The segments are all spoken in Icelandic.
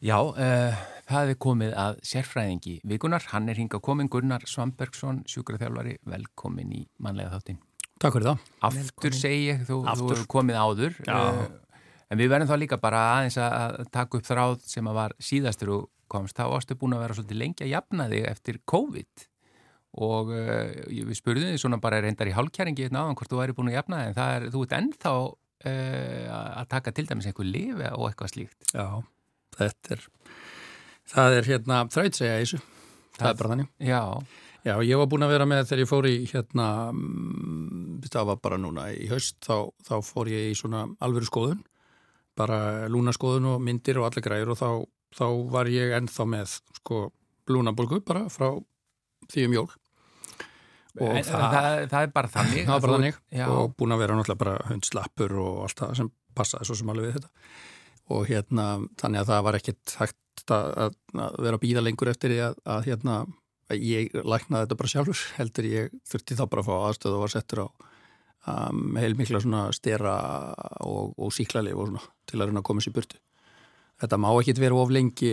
Já, uh, það er komið að sérfræðingi vikunar. Hann er hingað komin Gunnar Svambergsson, sjúkraþjálfari, velkomin í manlega þáttin. Takk fyrir það. Aftur velkomin. segi ég, þú, þú er komið áður. Uh, en við verðum þá líka bara aðeins að taka upp þráð sem að var síðastur og komst. Þá varstu búin að vera svolítið lengi að jafna þig eftir COVID og uh, við spurðum þig svona bara reyndar í hálkjæringi hérna áðan hvort þú væri búin að jafna þig en það er, þú ert ennþá að taka til dæmis einhver lifi og eitthvað slíkt. Já þetta er það er hérna þrætsega í þessu. Það, það er bara þannig. Já. já, ég var búin að vera með þegar ég fór í hérna mm, það var bara núna í haust þá, þá fór ég í svona alveru skoðun bara lúnaskoðun og myndir og allir græur og þá, þá var ég ennþá með sko lúnabolgu bara frá því um jól. Og það, það, það er bara þannig. Það bara þannig. Og búin að vera náttúrulega bara hundslappur og allt það sem passaði svo sem alveg við þetta og hérna þannig að það var ekkert hægt að, að vera að býða lengur eftir því að, að hérna að ég læknaði þetta bara sjálfur heldur ég þurfti þá bara að fá aðstöðu og var settur á um, heilmikla svona stera og, og síklarleif og svona til að reyna að koma sér burtu. Þetta má ekki vera of lengi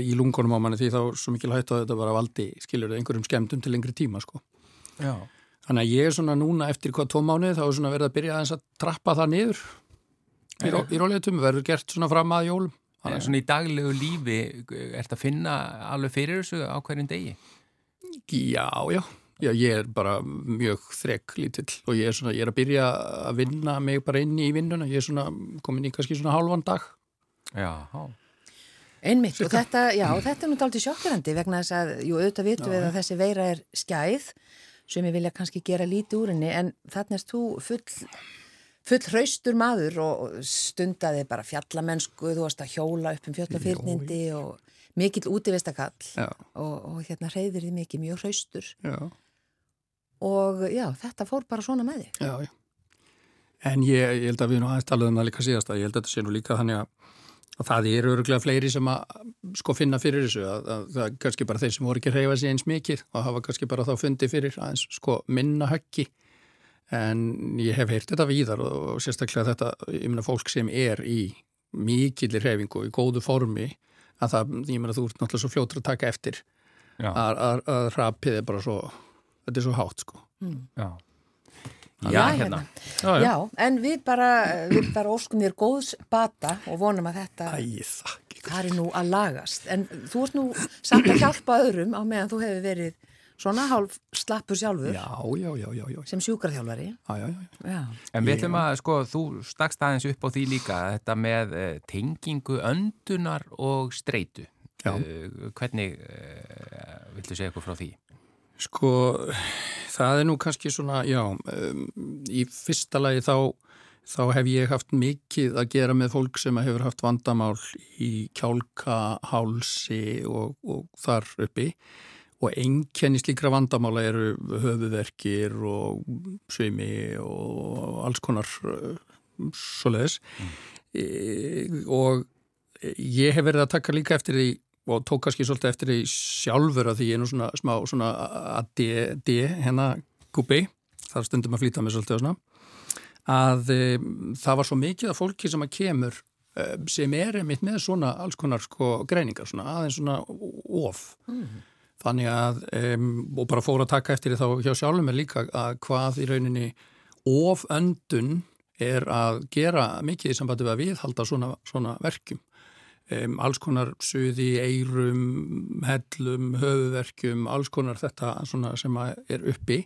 í lungunum á manni því þá svo mikil hægt að þetta var að valdi skiljur einhverjum skemmtum til lengri tíma sko. Já. Þannig að ég er svona núna eftir hvað tvo mánuði þá er svona verið að byrja að, að trappa það niður í, ró, í róleitum verður gert svona fram að jólum. Þannig að svona í daglegu lífi er þetta að finna alveg fyrir þessu á hverjum degi? Já, já, já ég er bara mjög þrekk lítill og ég er, svona, ég er að byrja að vinna mig bara inn í vinnuna. Ég er svona komin í kannski svona hálfan dag. Já, há Einmitt Sjöka. og þetta, já, þetta er nú aldrei sjokkjörandi vegna þess að, jú, auðvitað vitum við að þessi veira er skæð sem ég vilja kannski gera lítið úr henni en þannig er þú full full hraustur maður og stundaði bara fjallamennsku, þú varst að hjóla upp um fjöllafyrnindi og mikill útivistakall og, og hérna hreyðir þið mikið mjög hraustur já. og já, þetta fór bara svona með þig. Já, já. En ég, ég held að við nú aðeins talaðum það líka síðast að ég held að þetta sé nú líka þannig að, að það eru öruglega fleiri sem að sko finna fyrir þessu að, að það er kannski bara þeir sem voru ekki hreyfa sig eins mikið og hafa kannski bara þá fundið fyrir aðeins sko minna höggi en ég hef heyrt þetta víðar og sérstaklega þetta, ég meina fólk sem er í mikillir hefingu, í góðu formi að það, ég meina þú ert náttúrulega svo fljóttur að taka eftir. Að, að, að rapið er bara svo þetta er svo hátt sko. Mm. Já. Já, hérna. Já, já. já, en við bara, við bara óskum þér góðs bata og vonum að þetta það er nú að lagast. En þú ert nú samt að hjálpa öðrum á meðan þú hefur verið svona hálf slappur sjálfur. Já, já, já, sem sjúkarþjálfari En við ætlum að, sko, þú stakst aðeins upp á því líka þetta með uh, tengingu öndunar og streitu. Uh, hvernig uh, viltu segja eitthvað frá því? Sko, það er nú kannski svona, já um, í fyrsta lagi þá þá hef ég haft mikið að gera með fólk sem hefur haft vandamál í kjálka, hálsi og, og þar uppi og enkenni slíkra vandamála eru höfuverkir og svimi og alls konar uh, svoleiðis mm. e, og ég hef verið að taka líka eftir því og tók kannski svolítið eftir því sjálfur að því ég er nú svona smá svona ADD hennar gubi þar stundum að flýta mig svolítið og svona að e, það var svo mikið af fólki sem að kemur e, sem er einmitt með svona alls konar sko greiningar svona aðeins svona of mm. Þannig að, um, og bara fór að taka eftir þá hjá sjálfum er líka að hvað í rauninni oföndun er að gera mikið í sambandi við að viðhalda svona, svona verkjum. Um, alls konar suði, eirum, hellum, höfuverkjum, alls konar þetta sem er uppi.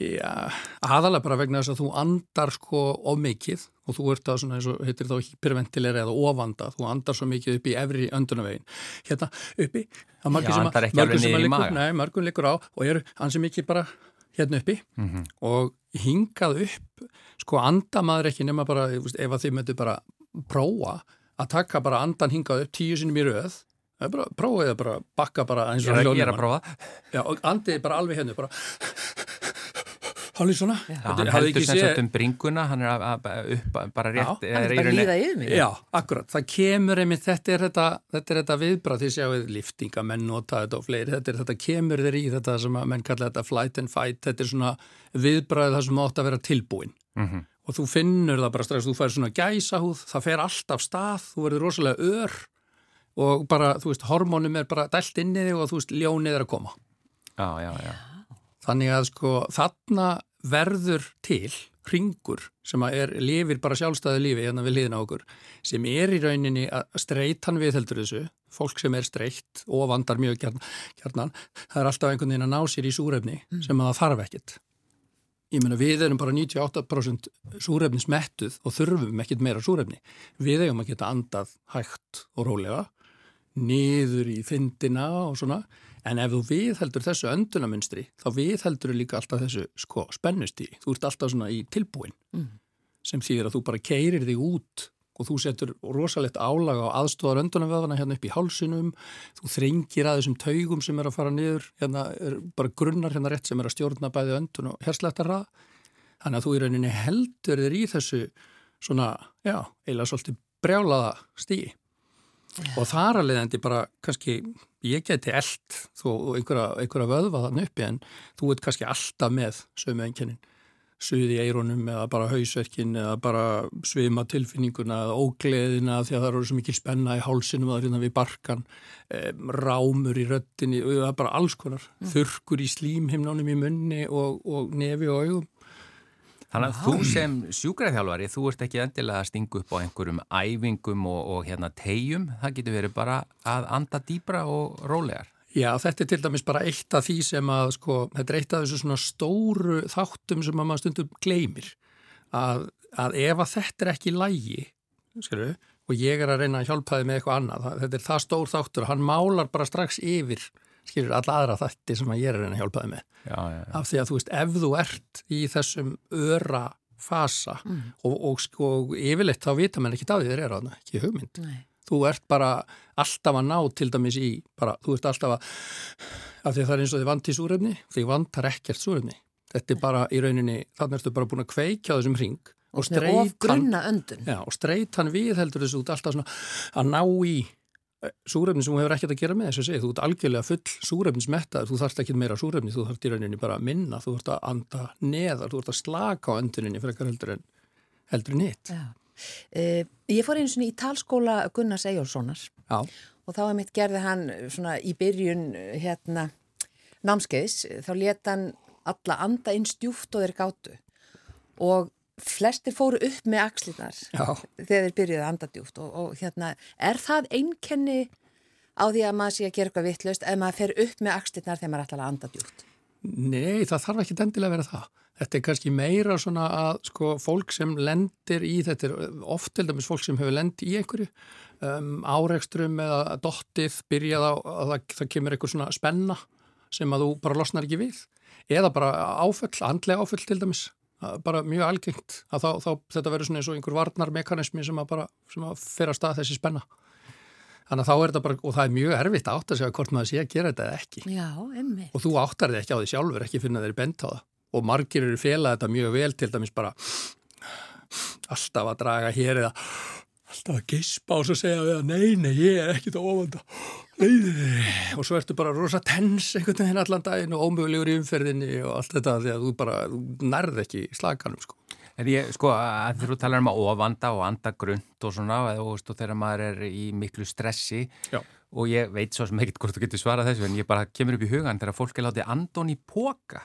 Já, aðalega bara vegna þess að þú andar sko of mikið og þú ert að svona eins og heitir þá hyperventilera eða ofanda, þú andar svo mikið upp í efri öndunavegin. Hérna uppi, það margir sem að, margir sem að likur, nei, margum likur á og eru hansi mikið bara hérna uppi mm -hmm. og hingað upp, sko andamaður ekki nema bara, ef að þið möttu bara prófa að taka bara andan hingað upp tíu sinum í röð prófið að bara bakka bara eins og hljóðnum. Ég er að prófa. Já, og andið bara alveg hérna, bara Hálfið svona. Já, hann heldur sem sagt um bringuna, hann er að, að upp bara rétt. Já, hann er bara líða yfir mig. Já, akkurat. Það kemur einmitt, þetta er þetta, þetta, þetta viðbrað því sjáuð liftingamenn nota þetta og fleiri, þetta, er, þetta kemur þeir í þetta sem að menn kalla þetta flight and fight, þetta er svona viðbraðið það sem átt að vera tilbúin. Mm -hmm. Og þú finnur það bara strax, þú fær svona gæsahúð, það fer alltaf stað, þú verður rosalega ör og bara, þú veist, hormónum er bara dælt inn í þig og þú veist, ljónið er að koma. Já, já, já. Þannig að sko þarna verður til ringur sem er, lifir bara sjálfstæðu lífi hérna við liðina okkur sem er í rauninni að streytan við heldur þessu, fólk sem er streytt og vandar mjög kjarnan, það er alltaf einhvern veginn að ná sér í súrefni sem að það þarf ekkit. Ég meina við erum bara 98% súrefnismettuð og þurfum ekkit meira súrefni. Við eigum að geta andað hægt og rólega niður í fyndina og svona en ef þú viðheldur þessu öndunamunstri þá viðheldur líka alltaf þessu sko, spennust í, þú ert alltaf svona í tilbúin. Mm. sem þýðir að þú bara keirir þig út og þú setur rosalegt álag á aðstofar öndunavöðana hérna upp í hálsunum þú þrengir að þessum taugum sem er að fara niður hérna bara grunnar hérna rétt sem er að stjórna bæði öndun og herslettara. Þannig að þú í rauninni heldur þér í þessu svona, já, eila svolítið brjálaða stíi og þar að leiðandi bara kannski ég geti eld þó einhverja, einhverja vöðva þann uppi en þú ert kannski alltaf með sömu enginnin suði í eironum eða bara hausverkin eða bara svima tilfinninguna eða ógleðina því að það eru svo mikil spenna í hálsinum að reyna við barkan. Rámur í röttinni og það er bara alls konar. Mm. þurkur í slímhimnánum í munni og, og nefi og augum Þannig að þú sem sjúkræðhjálfari, þú ert ekki endilega að stinga upp á einhverjum æfingum og, og hérna tegjum, það getur verið bara að anda dýbra og rólegar. Já, þetta er til dæmis bara eitt af því sem að, sko, þetta er eitt af þessu svona stóru þáttum sem að maður stundum gleymir. Að, að ef að þetta er ekki lægi, skilju, og ég er að reyna að hjálpa þið með eitthvað annað, þetta er það stór þáttur, hann málar bara strax yfir skilur alla aðra þætti sem að ég er að hjálpaði með já, já, já. af því að þú veist ef þú ert í þessum öra fasa mm. og, og sko yfirleitt þá vita mann ekki það því þér er á það, ekki hugmynd Nei. þú ert bara alltaf að ná til dæmis í, bara, þú ert alltaf að af því að það er eins og þið vant í súrefni því vantar ekkert súrefni þetta er bara í rauninni, þannig ertu bara búin að kveikja þessum ring og streyt hann, og streyt hann við heldur þessu út alltaf svona að ná í súrefni sem þú hefur ekkert að gera með þess að segja, þú ert algjörlega full súrefnismettað, þú þarfst ekki meira súrefni, þú þarfst í rauninni bara að minna, þú þarfst að anda neðar, þú þarfst að slaka á önduninni fyrir eitthvað heldur en heldur en hitt. Uh, ég fór einu svona í talskóla Gunnars Ejjólfssonar og þá er mitt gerði hann svona í byrjun hérna námskeiðs, þá leta hann alla anda inn stjúft og þeir gátu. Og flestir fóru upp með axlirnar þegar þeir byrjuði að anda djúft og, og hérna, er það einkenni á því að maður sé að gera eitthvað vittlaust ef maður fer upp með axlirnar þegar maður ætlar að anda djúft? Nei, það þarf ekki endilega að vera það. Þetta er kannski meira svona að sko fólk sem lendir í, þetta er oft til dæmis fólk sem hefur lendi í einhverju um, áreikstrum eða dottið byrjað á að það, það kemur einhver svona spenna sem að þú bara losnar ekki við eða bara áföll, andlega áföll til dæmis bara mjög algengt að þá, þá þetta verður svona eins og einhver varnarmekanismi sem að bara, sem að fyrir að stað þessi spenna. Þannig að þá er þetta bara, og það er mjög erfitt að segja hvort maður sé að gera þetta eða ekki. Já, og þú áttar þið ekki á því sjálfur ekki finna þeirri bent á það. Og margir eru félagið þetta mjög vel til dæmis bara alltaf að draga hér eða alltaf að geispa og svo segja við að nei, nei, ég er ekkit ofanda og svo ertu bara rosa tens einhvern veginn allan daginn og ómögulegur í umferðinni og allt þetta því að þú bara nærð ekki slaganum sko. En ég, sko, að þú talar um að ofanda og anda grund og svona og, og þegar maður er í miklu stressi Já og ég veit svo sem ekkert hvort þú getur svarað þessu en ég bara kemur upp í hugan þegar fólk er látið andon í póka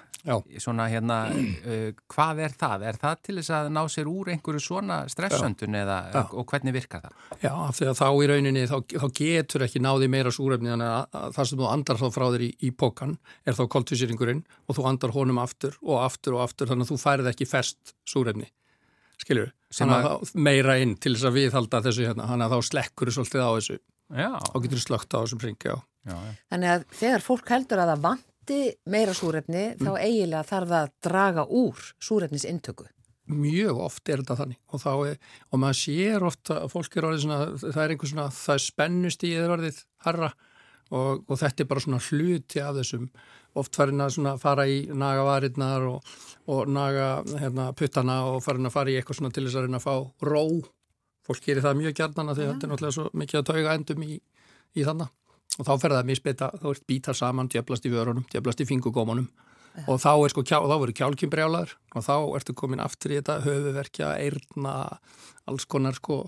svona hérna, uh, hvað er það? Er það til þess að ná sér úr einhverju svona stressöndun eða Já. og hvernig virkar það? Já, þegar þá í rauninni þá, þá getur ekki náði meira súrefni að það sem þú andar þá frá þér í, í pókan er þá koltvísýringurinn og þú andar honum aftur og aftur og aftur þannig að þú færð ekki færst súrefni skiljur, þannig að meira inn til þess að viðhalda þessu hérna, þannig að þá slekkur svolítið á þessu og getur slögt á þessum ringi á. Já, já. Þannig að þegar fólk heldur að það vanti meira súrefni mm. þá eiginlega þarf það að draga úr súrefnis intöku. Mjög oft er þetta þannig og, er, og maður sér ofta að fólk er orðið svona, það er einhvers svona, það er spennust í eða orðið harra og, og þetta er bara svona hluti af þessum oft farin að fara í naga varirnar og, og naga hérna, puttana og farin að fara í eitthvað svona til þess að reyna að fá ró fólk gerir það mjög gærnan að því að þetta er náttúrulega svo mikið að tauga endum í, í þannig og þá fer það að misbytta, þá er bítar saman djöblast í vörunum, djöblast í fingugómanum og þá er sko, þá verður kjálkimbrjálar og þá ertu komin aftur í þetta höfuverkja, eirna alls konar sko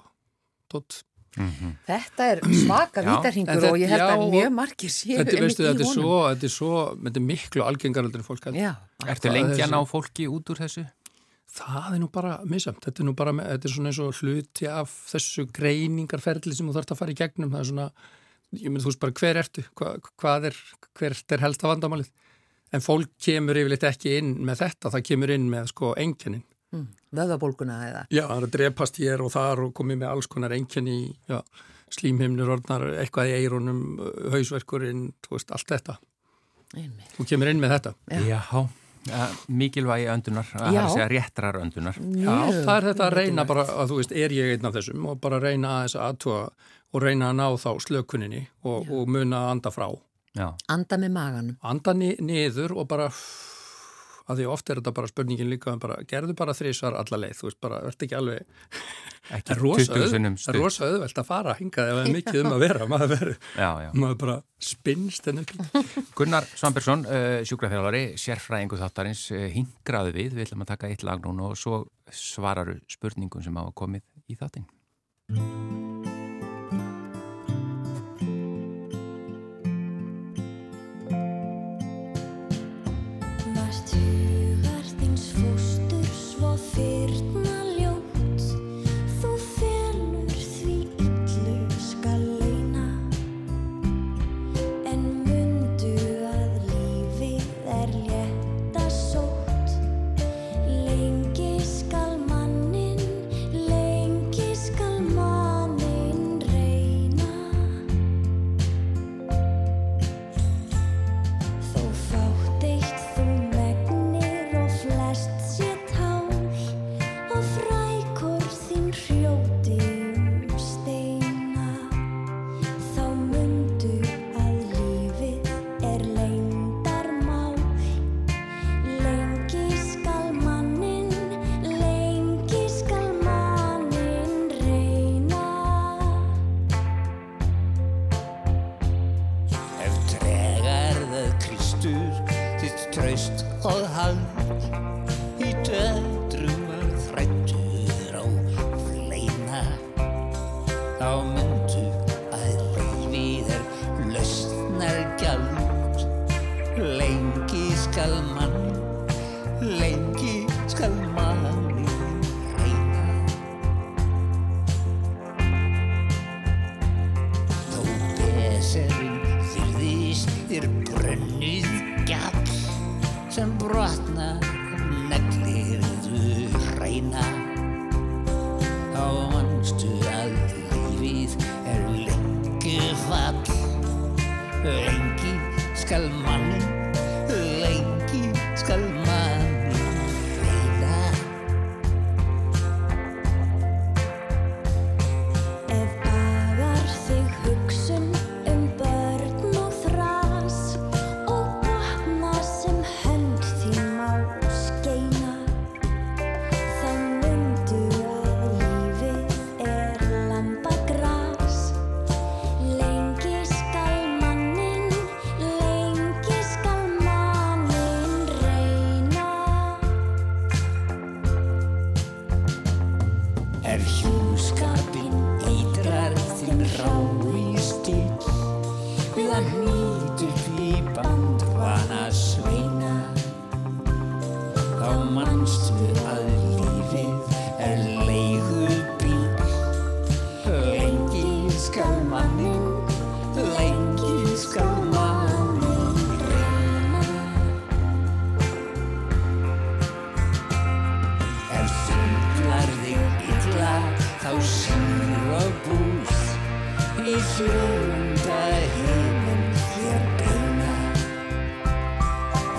tótt. Mm -hmm. Þetta er svaka vítarhingur og ég held já, að mjög margir séu þetta, veistu, þetta, er svo, þetta er svo, þetta er miklu algengaraldur fólk Ertu lengi að ná fólki út úr þessu? Það er nú bara misamt, þetta er nú bara þetta er svona eins og hluti af þessu greiningarferðli sem þú þarfst að fara í gegnum. Það er svona, ég myndi þú veist bara hver ertu? Hva, hvað er, hvert er helst af vandamálið? En fólk kemur yfirleitt ekki inn með þetta, það kemur inn með sko enginin mm, Vöðabólguna eða? Já, það er að drepast hér og þar og komið með alls konar engin í slímhimnur, orðnar, eitthvað í eironum, hausverkurinn, veist, allt þetta. Einmitt. Þú kemur inn með þetta. Já, ja, mikilvægi öndunar, það er að segja réttrar öndunar. Já, Já það er þetta að reyna bara, að þú veist, er ég einn af þessum og bara reyna að þess aðtúa og reyna að ná þá slökuninni og, og muna að anda frá. Já. Anda með maganum. Anda niður og bara að því ofta er þetta bara spurningin líka um bara, gerðu bara þrísvar alla leið, þú veist bara, verður ekki alveg ekki rosa auðvelt að fara hingað ef það er mikið um að vera. Maður verður, maður bara spinnst en upp Gunnar Svambersson, uh, sjúkrafjálfari sérfræðingu þáttarins, uh, hingraðu við. Við ætlum að taka eitt lag núna og svo svararu spurningum sem hafa komið í þáttin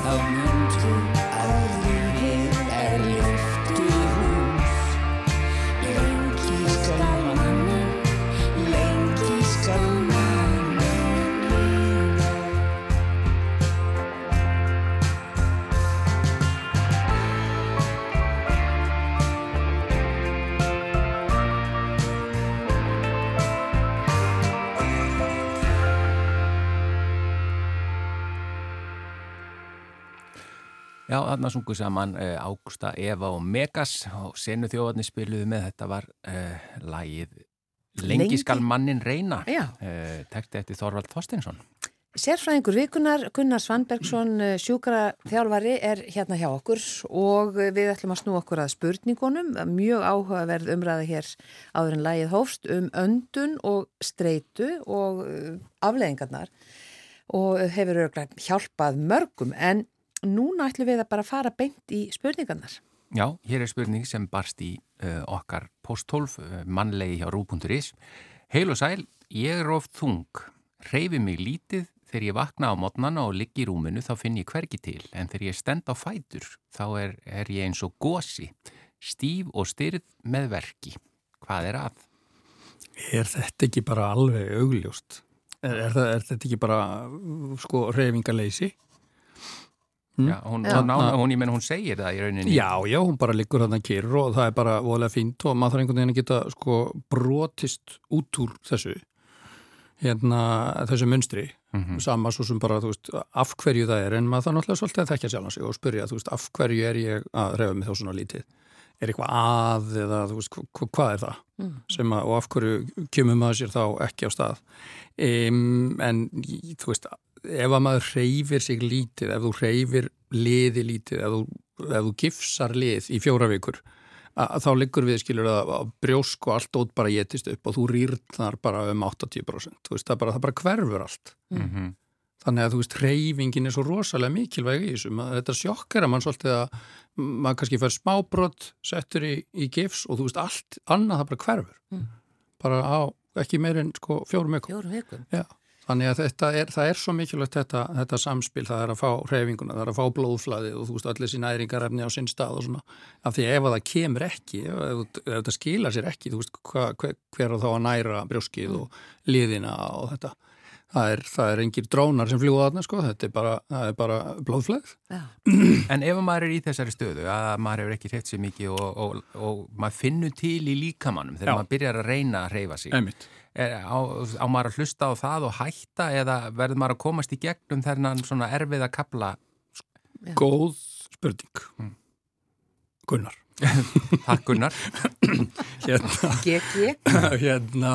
Já, þarna sungu saman uh, Ágústa, Eva og Megas og senu þjóðarni spiluðu með þetta var uh, lagið Lengi skal mannin reyna, uh, tekti eftir Þorvald Þorstinsson. Sérfræðingur vikunar Gunnar Svanbergsson eh, sjúkra þjálfari er hérna hjá okkur og við ætlum að snú okkur að spurningunum. Mjög áhugaverð umræða hér áður en lægið hófst um öndun og streitu og eh, afleðingarnar og hefur örglega hjálpað mörgum en núna ætlum við að bara fara beint í spurningarnar. Já, hér er spurning sem barst í uh, okkar posthólf, uh, mannlegi hjá rú.is. Heil og sæl, ég er oft þung, reyfi mig lítið þegar ég vakna á mótnana og ligg í rúminu þá finn ég hvergi til en þegar ég stend á fætur þá er, er ég eins og gósi, stíf og styrð með verki. Hvað er að? Er þetta ekki bara alveg augljóst? Er, er, er þetta ekki bara sko reyfingaleysi? Já, hún, Já. hún, hún, hún, ég menn hún segir það í rauninni. Já, já, hún bara liggur þarna kyrr og það er bara voðalega fínt og maður þarf einhvern veginn að geta sko brotist út úr þessu hérna þessu munstri Mhm. sama svo sem bara, þú veist, af hverju það er en maður þarf náttúrulega svolítið að þekkja sjálf sig og spyrja, þú veist, af hverju er ég að reyfa mig þá svona lítið? Er eitthvað að eða, þú veist, hva, hvað er það? Mm. Sem að, og af hverju kemur maður sér þá ekki á stað? Um, en, þú veist, ef að maður reyfir sig lítið, ef þú reyfir liði lítið, ef þú, ef þú gifsar lið í fjóra vikur, að, þá liggur við, skilur, að, að brjósk og allt ótt bara getist upp og þú rýrnar bara um 80%, þú veist, það bara, það bara hverfur allt. Mm -hmm. Þannig að þú veist, reyfingin er svo rosalega mikilvæg í þessum. Þetta sjokkar að mann svolítið að maður kannski fær smábrott, settur í, í gifs og þú veist, allt annað það bara hverfur. Mm. Bara á ekki meirinn sko fjórum vikum. Fjórum vikum. Já. Þannig að þetta er, er svo mikilvægt þetta, þetta samspil, það er að fá reyfinguna, það er að fá blóðflæði og þú veist, allir sín næringarefni á sinn stað og svona. Af því ef að það kemur ekki, ef, ef, þetta skilar sér ekki, þú veist, hver, hver á þá að næra brjóskið og liðina og þetta. Það er, það er engir drónar sem fljúa þarna sko, þetta er bara, það er bara blóðflæð. Já. En ef maður er í þessari stöðu að maður hefur ekki hreitt sér mikið og, og, og maður finnur til í líkamannum þegar Já. maður byrjar að reyna að reyfa sig Einmitt. er, á, á maður að hlusta á það og hætta eða verður maður að komast í gegnum þennan svona erfiða kapla Já. Góð spurning. Mm. Gunnar. takkunar Hérna. GG. hérna,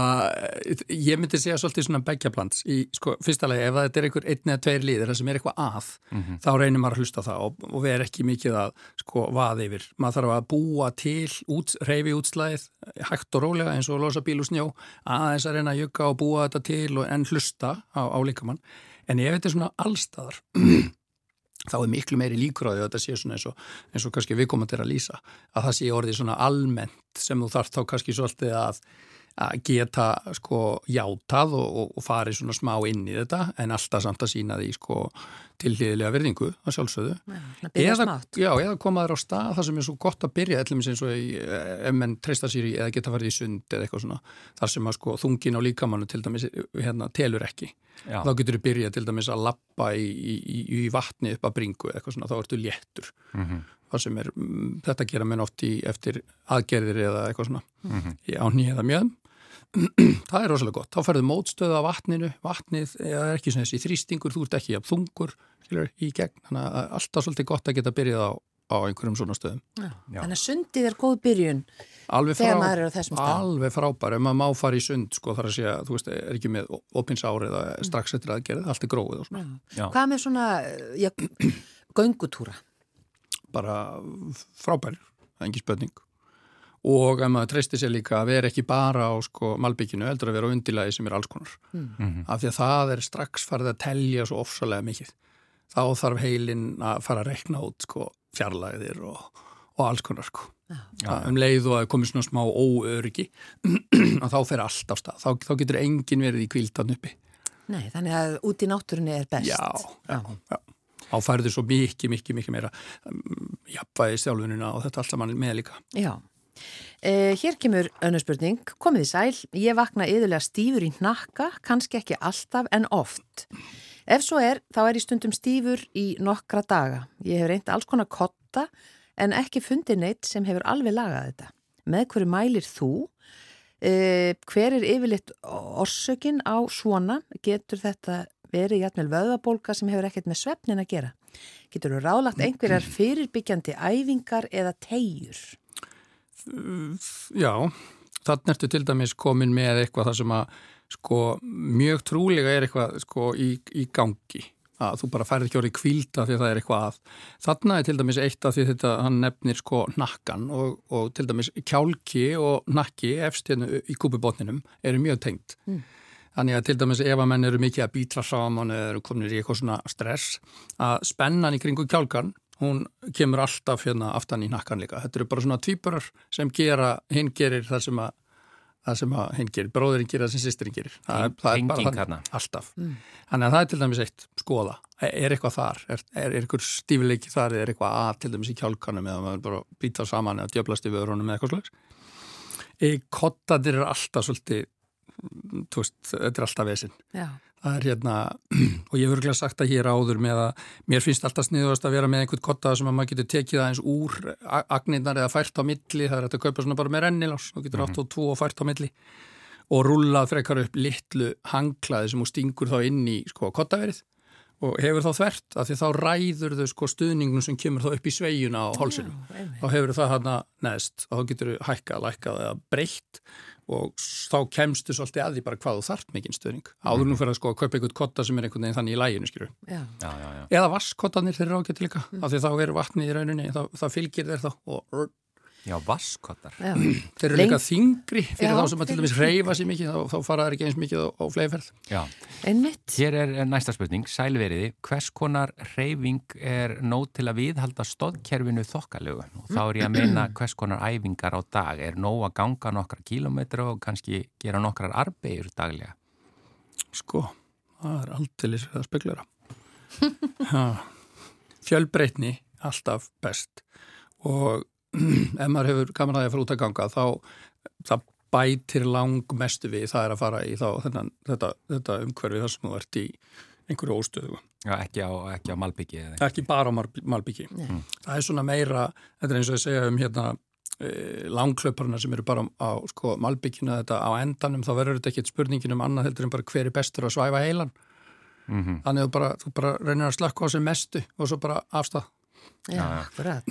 ég myndi segja svolítið svona begjaplants í, sko, fyrsta lagi, ef þetta er einhver einn eða tveir líðir það sem er eitthvað að, Mhm. þá reynir maður að hlusta það og, og við erum ekki mikið að sko vaði yfir, maður þarf að búa til út, reyfi útslæðið hægt og rólega eins og losa bíl og snjó aðeins að reyna að jugga og búa þetta til og en hlusta á, á líkamann en ef þetta er svona allstaðar þá er miklu meiri líkur á því að þetta sé svona eins og, eins og kannski við komum til að lýsa. Að það sé orðið svona almennt sem þú þarf þá kannski svolítið að, að geta sko játað og, og, og farið svona smá inn í þetta en alltaf samt að sína því sko tilhýðilega verðingu að sjálfsögðu Já, byrja eða, já, eða koma þér á stað þar sem er svo gott að byrja og í, eh, ef menn treysta sér í eða geta farið í sund eða eitthvað svona þar sem að sko þungin á líkamannu til dæmis hérna, telur ekki Já. þá getur þú byrjað til dæmis að lappa í, í, í, í vatni upp að bringu eða eitthvað svona, þá ertu léttur Mhm. það sem er, mm, þetta gera menn oft í eftir aðgerðir eða eitthvað svona Mhm. í áni eða mjöðum það er rosalega gott, þá ferðu mótstöðu af vatninu, vatnið er ekki svona þessi þrýstingur, þú ert ekki jafn þungur skilur, í gegn, þannig að alltaf svolítið gott að geta byrjað á, á einhverjum svona stöðum Já. Já. Þannig að sundið er góð byrjun alveg, þegar maður er á þessum stað. alveg frábær, ef maður má fara í sund sko þar að segja, þú veist, er ekki með opins ári eða strax eftir aðgerðið, allt er gróið og svona, Já. Hvað með svona já, göngutúra? bara frábær, engin spötning og ef maður treysti sér líka að vera ekki bara á sko malbygginu, heldur að vera á undilagi sem er alls konar Mhm. af því að það er strax farið að telja svo ofsalega mikið. Þá þarf heilin að fara að rekna út sko fjarlæðir og, og alls konar sko. Já. Um leið og að komið svona smá óöryggi að þá fer allt á stað. Þá, þá getur enginn verið í kvíldan uppi. Nei, þannig að út í náttúrunni er best. Já, já, já. Þá færðu svo mikið, mikið, mikið meira um, jafnvægi stjálfunina og þetta allt saman með líka. Já. Eh, hér kemur önnur spurning. Komið í sæl, ég vakna yðurlega stífur í hnakka, kannski ekki alltaf en oft. Ef svo er, þá er ég stundum stífur í nokkra daga. Ég hef reynt alls konar kotta en ekki fundið neitt sem hefur alveg lagað þetta. Með hverju mælir þú? Eh, hver er yfirleitt orsökin á svona? Getur þetta verið jætmel vöðabólka sem hefur ekkert með svefnin að gera? Getur þú ráðlagt einhverjar fyrirbyggjandi æfingar eða tegjur? Já, þannig ertu til dæmis komin með eitthvað það sem að sko mjög trúlega er eitthvað sko í, í gangi. Að þú bara færði ekki orðið kvílda því að það er eitthvað að. Þarna er til dæmis eitt af því þetta hann nefnir sko nakkan og, og til dæmis kjálki og nakki efstinu í kúpubotninum eru mjög tengt mm. þannig að til dæmis ef að menn eru mikið að býtra saman eða eru komin í eitthvað svona stress að spennan í kringu kjálkan hún kemur alltaf hérna aftan í nakkan líka. Þetta eru bara svona tvíburar sem gera hinn gerir þar sem að það sem hinn gerir, bróðurinn gerir það sem sýstirinn gerir. Það, það er bara þannig, alltaf. Mm. þannig að það er til dæmis eitt, skoða. Er eitthvað þar, er, er eitthvað stífileiki þar? Er eitthvað að til dæmis í kjálkanum eða maður bara býta saman eða djöblast í vörunum eða eitthvað slags? Kottadir er alltaf svolítið, þú veist, þetta er alltaf vesinn það er hérna, og ég hef örgulega sagt að hér áður með að mér finnst alltaf sniðast að vera með einhvern kotta sem að maður getur tekið aðeins úr agnirnar eða fært á milli, það er að kaupa svona bara með rennilás, þú getur átt og tvo og fært á milli. Og rullað frekar upp litlu hanglaði sem þú stingur þá inn í sko kottaverið. Og hefur þá þvert að því þá ræður þau sko stuðningnum sem kemur þá upp í sveijuna á hálsinum, þá hefur það hana neðst. Og þá getur þau hækkað, lækkað eða breytt og þá kemstu svolítið að því bara hvað þú þart mikinn stöðning áður nú fyrir að sko að kaupa einhvern kotta sem er einhvern veginn þannig í læginu skilju eða vasskottanir þeir eru ágætt líka mm. af því þá er vatni í rauninni það, það fylgir þeir þá og Já, vasskottar. Þeir eru líka þingri fyrir Já, þá sem að til dæmis reyfa sér mikið, þá, þá fara þeir ekki eins mikið á, á fleiðferð. Já. Einmitt. Hér er næsta spurning, sælveriði. Hvers konar reyfing er nóg til að viðhalda stóðkerfinu þokkalögu? Og þá er ég að meina hvers konar æfingar á dag. Er nóg að ganga nokkra kílometra og kannski gera nokkrar arbegur daglega? Sko, það er alltilis að speklera. Fjölbreytni, alltaf best og ef maður hefur gaman að það fara út að ganga þá það bætir lang mestu við það er að fara í þá þennan, þetta, þetta umhverfi þar sem þú ert í einhverju óstöðu. Já, ekki á, ekki á Malbyggi? Ekki bara á Malbyggi. Mm. Það er svona meira, þetta er eins og að segja um hérna e, langklöparna sem eru bara á sko, Malbyggina þetta á endanum, þá verður þetta ekki spurningin um annað heldur en bara hver er bestur að svæfa heilan. Mm -hmm. Þannig að þú bara, þú bara reynir að slakka á sem mestu og svo bara afstað. Já, akkurat.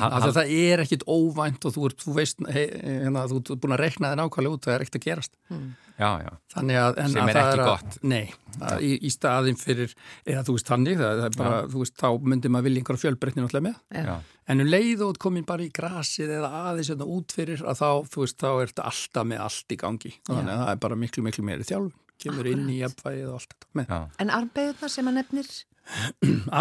Það er ekkit óvænt og þú, er, þú veist, hei, hérna, þú er búin að rekna það nákvæmlega út, það er ekkert að gerast. Hmm. Já, já. Að, Sem er ekki er að, gott. Nei, að, í, í staðin fyrir, eða þú veist þannig, það, það er bara, þú veist, þá myndir maður vilja einhverja fjölbreytni náttúrulega með. Já. En um leið og komin bara í grasið eða aðeins hérna út fyrir að þá, þú veist, þá er þetta alltaf með allt í gangi. Þannig að það er bara miklu, miklu meiri þjálfum, kemur Akkurat. inn í jafnvægið og allt þetta. En arbeigurna sem að nefnir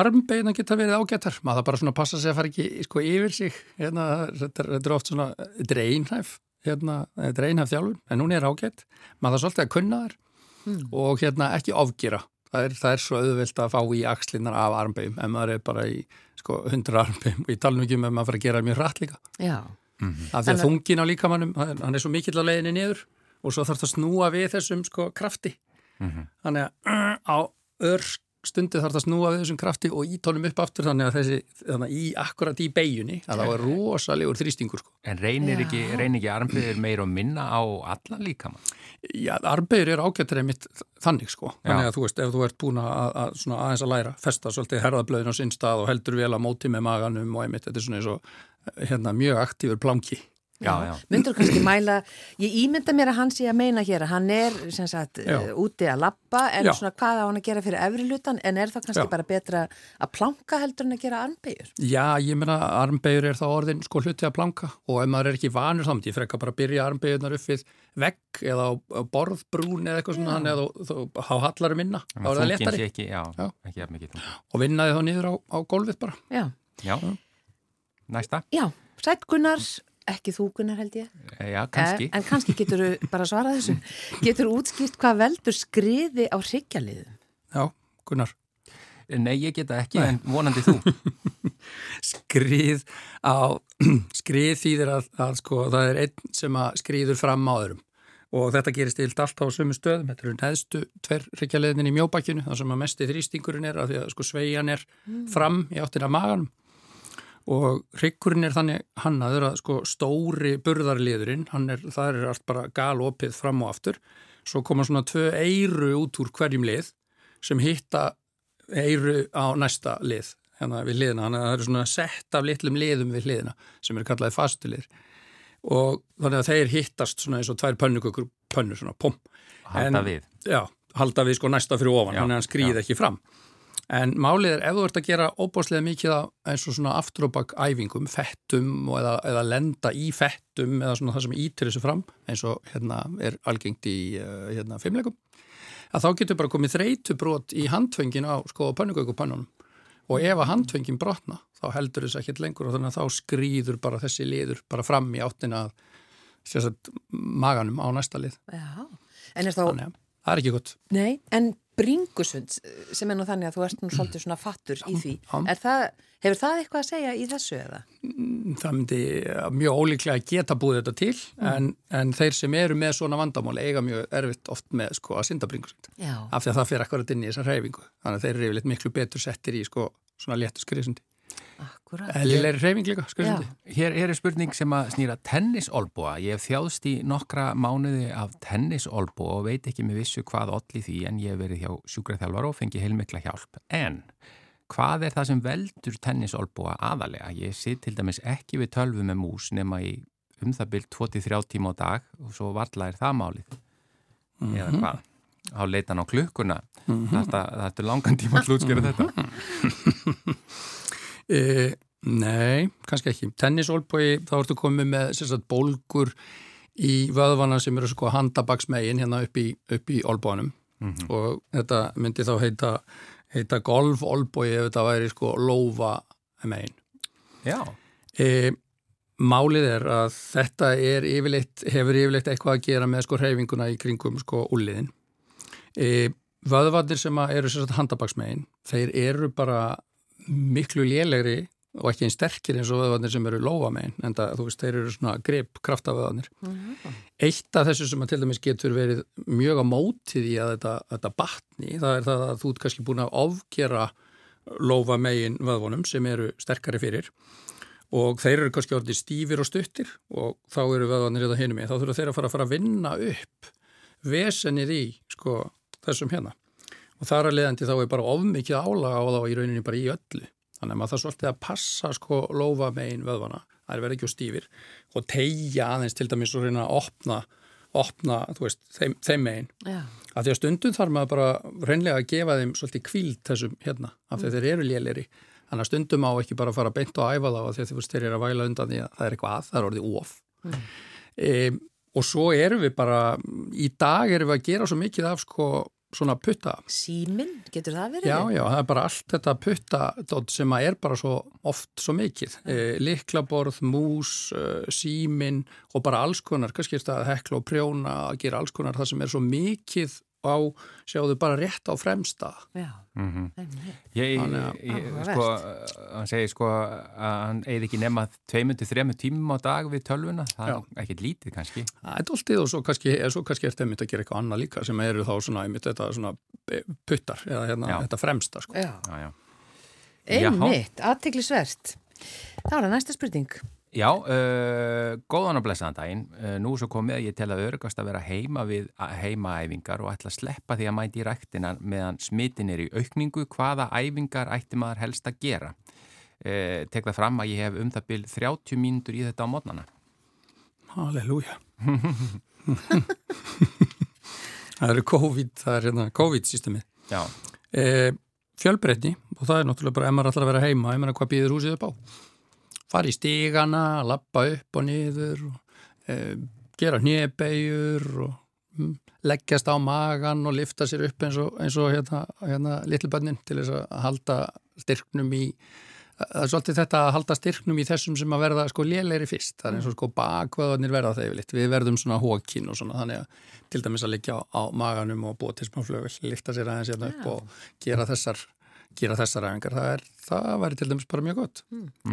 Armbeina geta verið ágættar maður bara svona passa sig að fara ekki sko yfir sig hérna, þetta, er, þetta er oft svona þetta er einhæf hérna, þetta er einhæf þjálfun, en hún er ágætt maður það svolítið að kunna þær mm. og hérna ekki ofgjera það er, það er svo auðvilt að fá í axlinnar af armbeigum en maður er bara í sko 100 armbeigum og ég tala mikið um að maður fara að gera mjög rætt líka Já. Mm -hmm. af því að þungin á líkamannum hann er svo mikill að leiðinni niður og svo þarf það að snúa við þessum sko krafti mm -hmm. þannig að á örsk stundi þarf það að snúa við þessum krafti og ítónum upp aftur þannig að þessi, þannig að í akkurat í beigjunni að það var rosalegur þrýstingur sko. En reynir Já. ekki, reynir ekki armbegur meir og minna á alla líka mann? Já, armbegur er ágættir einmitt þannig sko, þannig að þú veist ef þú ert búin að, að svona aðeins að læra festa svolítið herðablöðin á sinn stað og heldur vel að móti með maganum og einmitt þetta er svona eins og hérna, mjög aktífur planki myndur kannski mæla ég ímynda mér að hann sé að meina hér að hann er sem sagt uh, úti að lappa en Já. svona hvað á hann að gera fyrir efri lutan en er það kannski Já. bara betra að planka heldur en að gera armbegur? Já, ég menna armbegur er þá orðin sko hluti að planka og ef maður er ekki vanur samt, ég frekka bara að byrja armbegunar upp við vegg eða á borðbrún eða eitthvað svona þannig að þú há hallar um minna þá er það letari ekki, já, ekki og vinnaði þá niður á, á gólfið bara. Já, næsta. Já, Sætt Gunnars ekki þú Gunnar held ég. Eh, Já, kannski. En, en kannski getur þú bara svarað þessu. Getur þú útskilt hvað veldur skriði á hryggjarliðum? Já, Gunnar. Eh, Nei, ég geta ekki, Nei. en vonandi þú. Skrið á Skrið þýðir að, að sko, það er einn sem skriður fram á öðrum. Og þetta gerist illt allt á sömu stöðum. Þetta eru neðstu tver hryggjarliðin í mjóbakkinu þar sem að mesti þrýstingurinn er að því að sko sveian er mm. fram í áttina maganum og hryggurinn er þannig hannaður að sko stóri burðarliðurinn, er, það er allt bara galopið fram og aftur svo koma svona tvö eiru út úr hverjum lið sem hitta eiru á næsta lið hérna við liðina, þannig að það eru svona sett af litlum liðum við liðina sem eru kallaði fastulið og þannig að þeir hittast svona eins og tvær pönnukökur pönnur svona, pom. Halda En- við. Já, halda við sko næsta fyrir ofan, Já, þannig að hann skrýði ekki fram. En málið er ef þú ert að gera óbáslega mikið eins og svona aftur og bak æfingum, fettum eða, eða lenda í fettum eða svona það sem ítir þessu fram eins og hérna er algengt í uh, hérna fimmleikum, að þá getur bara komið þreytubrót í handfengin á sko pönnugökupannunum og ef að handfengin brotna þá heldur þess ekkert lengur og þannig að þá skrýður bara þessi liður bara fram í áttina sérstætt maganum á næsta lið. Já, en er þá, Þannig að það er ekki gott. nei, en bringusund sem er nú þannig að þú ert nú svolítið svona fattur í því, það, hefur það eitthvað að segja í þessu eða? það myndi mjög ólíklega geta búið þetta til en, en þeir sem eru með svona vandamál eiga mjög erfitt oft með sko að synda bringusund af því að það fyrir akkurat inn í þessa reyfingu þannig að þeir eru yfirleitt miklu betur settir í sko svona léttu skriðsundi. akkurat. Eðlilegri reyfing líka skriðsundi Hér, hér er spurning sem að snýra tennisolbúa. Ég hef þjáðst í nokkra mánuði af tennisolbúa og veit ekki með vissu hvað allir því en ég hef verið hjá sjúkraþjálfar og fengi heilmikla hjálp. En hvað er það sem veldur tennisolbúa aðalega? Ég sitt til dæmis ekki við tölvu með mús nema í um það byrj 23 tíma á dag og svo varla er það málið. Eða hvað? Á leitan á klukkuna. Þetta, þetta er langan tíma að e, Nei, kannski ekki tennisólbói, þá ertu komið með sérstaklega bólgur í vöðvana sem eru sko handabaksmegin hérna upp í, upp í olbónum og þetta myndi þá heita, heita golf-olbói ef þetta væri sko lófa megin Já. E, málið er að þetta er yfirleitt, hefur yfirleitt eitthvað að gera með sko hreyfinguna í kringum sko úliðin. E, vöðvarnir sem eru sérstaklega handabaksmegin, þeir eru bara miklu lélegri og ekki einn sterkir eins og vöðvarnir sem eru lófamegin, en það, þú veist, þeir eru svona grip kraftavöðvarnir. Eitt af þessu sem að til dæmis getur verið mjög á mótið í að þetta, þetta batni, það er það að þú ert kannski búin að ofgera lófamegin vöðvunum sem eru sterkari fyrir og þeir eru kannski orðið stífir og stuttir og þá eru vöðvanir þetta hinum í. Þá þurfa þeir að fara að fara að vinna upp vesenið í sko, þessum hérna. Og þar að leiðandi þá er bara ofmikið álaga á þá í rauninni bara í öllu. Þannig að maður það svolítið að passa sko lofa megin vöðvana, það er verið ekki á stífir og tegja aðeins til dæmis og reyna að opna, opna veist, þeim, þeim megin. Já, Af því að stundum þarf maður bara reynlega að gefa þeim svolítið kvíld þessum hérna, af því að þeir eru léleri. Þannig að stundum á ekki bara að fara beint og æfa þá af því að þeir eru að væla undan því að það er eitthvað að, það er orðið of. E, og svo erum við bara, í dag erum við að gera svo mikið af sko svona putta. síminn, getur það verið? Já, já, það er bara allt þetta putta sem að er bara svo oft svo mikið. E, liklaborð, mús, e, símin og bara alls konar, kannski er þetta hekla og prjóna að gera alls konar það sem er svo mikið á, sjáðu bara rétt á fremsta. Já, Mhm. einmitt. Ég, ég, Áhugavert. sko, hann segir sko að hann eigi ekki nema 2-3 tímum á dag við tölvuna, það Já. er ekkert lítið kannski. Það er doldið og svo kannski, er þetta að gera eitthvað annað líka sem eru þá svona, einmitt þetta svona eh, puttar eða hérna, þetta fremsta sko. Einmitt, aðtiklisvert. Það var það næsta spurning. Já, uh, góðan og blessaðan daginn. Uh, nú svo komið að ég tel að örgast að vera heima við heimaæfingar og ætla að sleppa því að mæti í ræktina meðan smitin er í aukningu. Hvaða æfingar ætti maður helst að gera? Uh, tek það fram að ég hef um það byrj 30 mínútur í þetta á mótnana. Halleluja. það eru COVID, það er hérna COVID-systemið. Já, fjölbreytni og það er náttúrulega bara ef maður ætlar að vera heima, ég meina hvað býður húsið upp á. Fara í stígana, lappa upp og niður, og, e, gera hnébegjur og mm, leggjast á magan og lifta sér upp eins og, eins og hérna, hérna litlubönnin til þess að halda styrknum í það er svolítið þetta að halda styrknum í þessum sem að verða sko léleiri fyrst. Það er eins og sko bakvöðarnir verða þegar við við verðum svona hókin og svona þannig að til dæmis að liggja á, á maganum og búa til smá flögul, lifta sér aðeins hérna upp og gera þessar gera þessar æfingar, það er, það væri til dæmis bara mjög gott.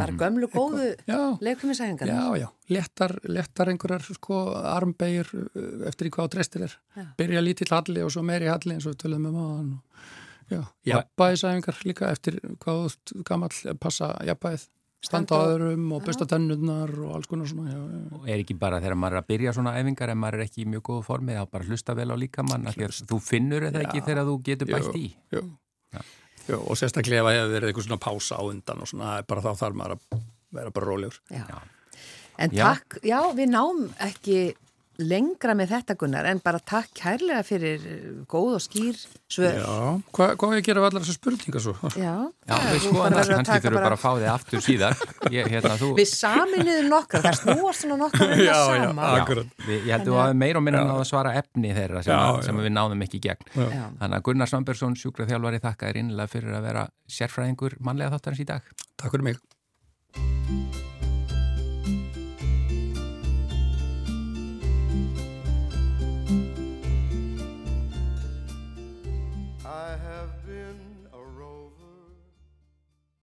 Bara gömlu góðu Já, leikumisæðingar. já, já, léttar, léttar einhverjar sko armbegjur uh, eftir í hvað trestir er. Já. Byrja lítill halli og svo meiri halli eins og við töluðum um aðan. Já, jafnbæðisæfingar líka eftir hvað gamall passa jafnbæðið. Standa á Standa á- öðrum og busta tennurnar og alls konar svona, já, já. og er ekki bara þegar maður er að byrja svona æfingar en maður er ekki í mjög góðu formi þá bara hlusta vel á líkamann þú finnur ekki Já. þegar þú getur bætt í. Jú, jú, og sérstaklega ef það hefur verið eitthvað svona pása á undan og svona, er bara þá þarf maður að vera bara rólegur. Já. En Já. takk, já, við náum ekki lengra með þetta Gunnar en bara takk kærlega fyrir eh, góð og skýr svör. Já, hvað hva ég að gera af allar þessar spurningar svo? Já, Já, það- það, verður að kannski þurfum við bara að fá þig aftur síðar. Ég, hérna, þú, Við saminuðum nokkar, það snúast svona nokkar um Já, það já, sama. ak- Akkurat. við, ég held að þú hafi meira og minna náða að svara efni þeirra sem, Já, að, já. sem við náðum ekki í gegn. Já. Þannig að Gunnar Svambergsson, sjúkraþjálfari, þakka þér innlega fyrir að vera sérfræðingur mannlega þáttarins í dag. Takk fyrir mig.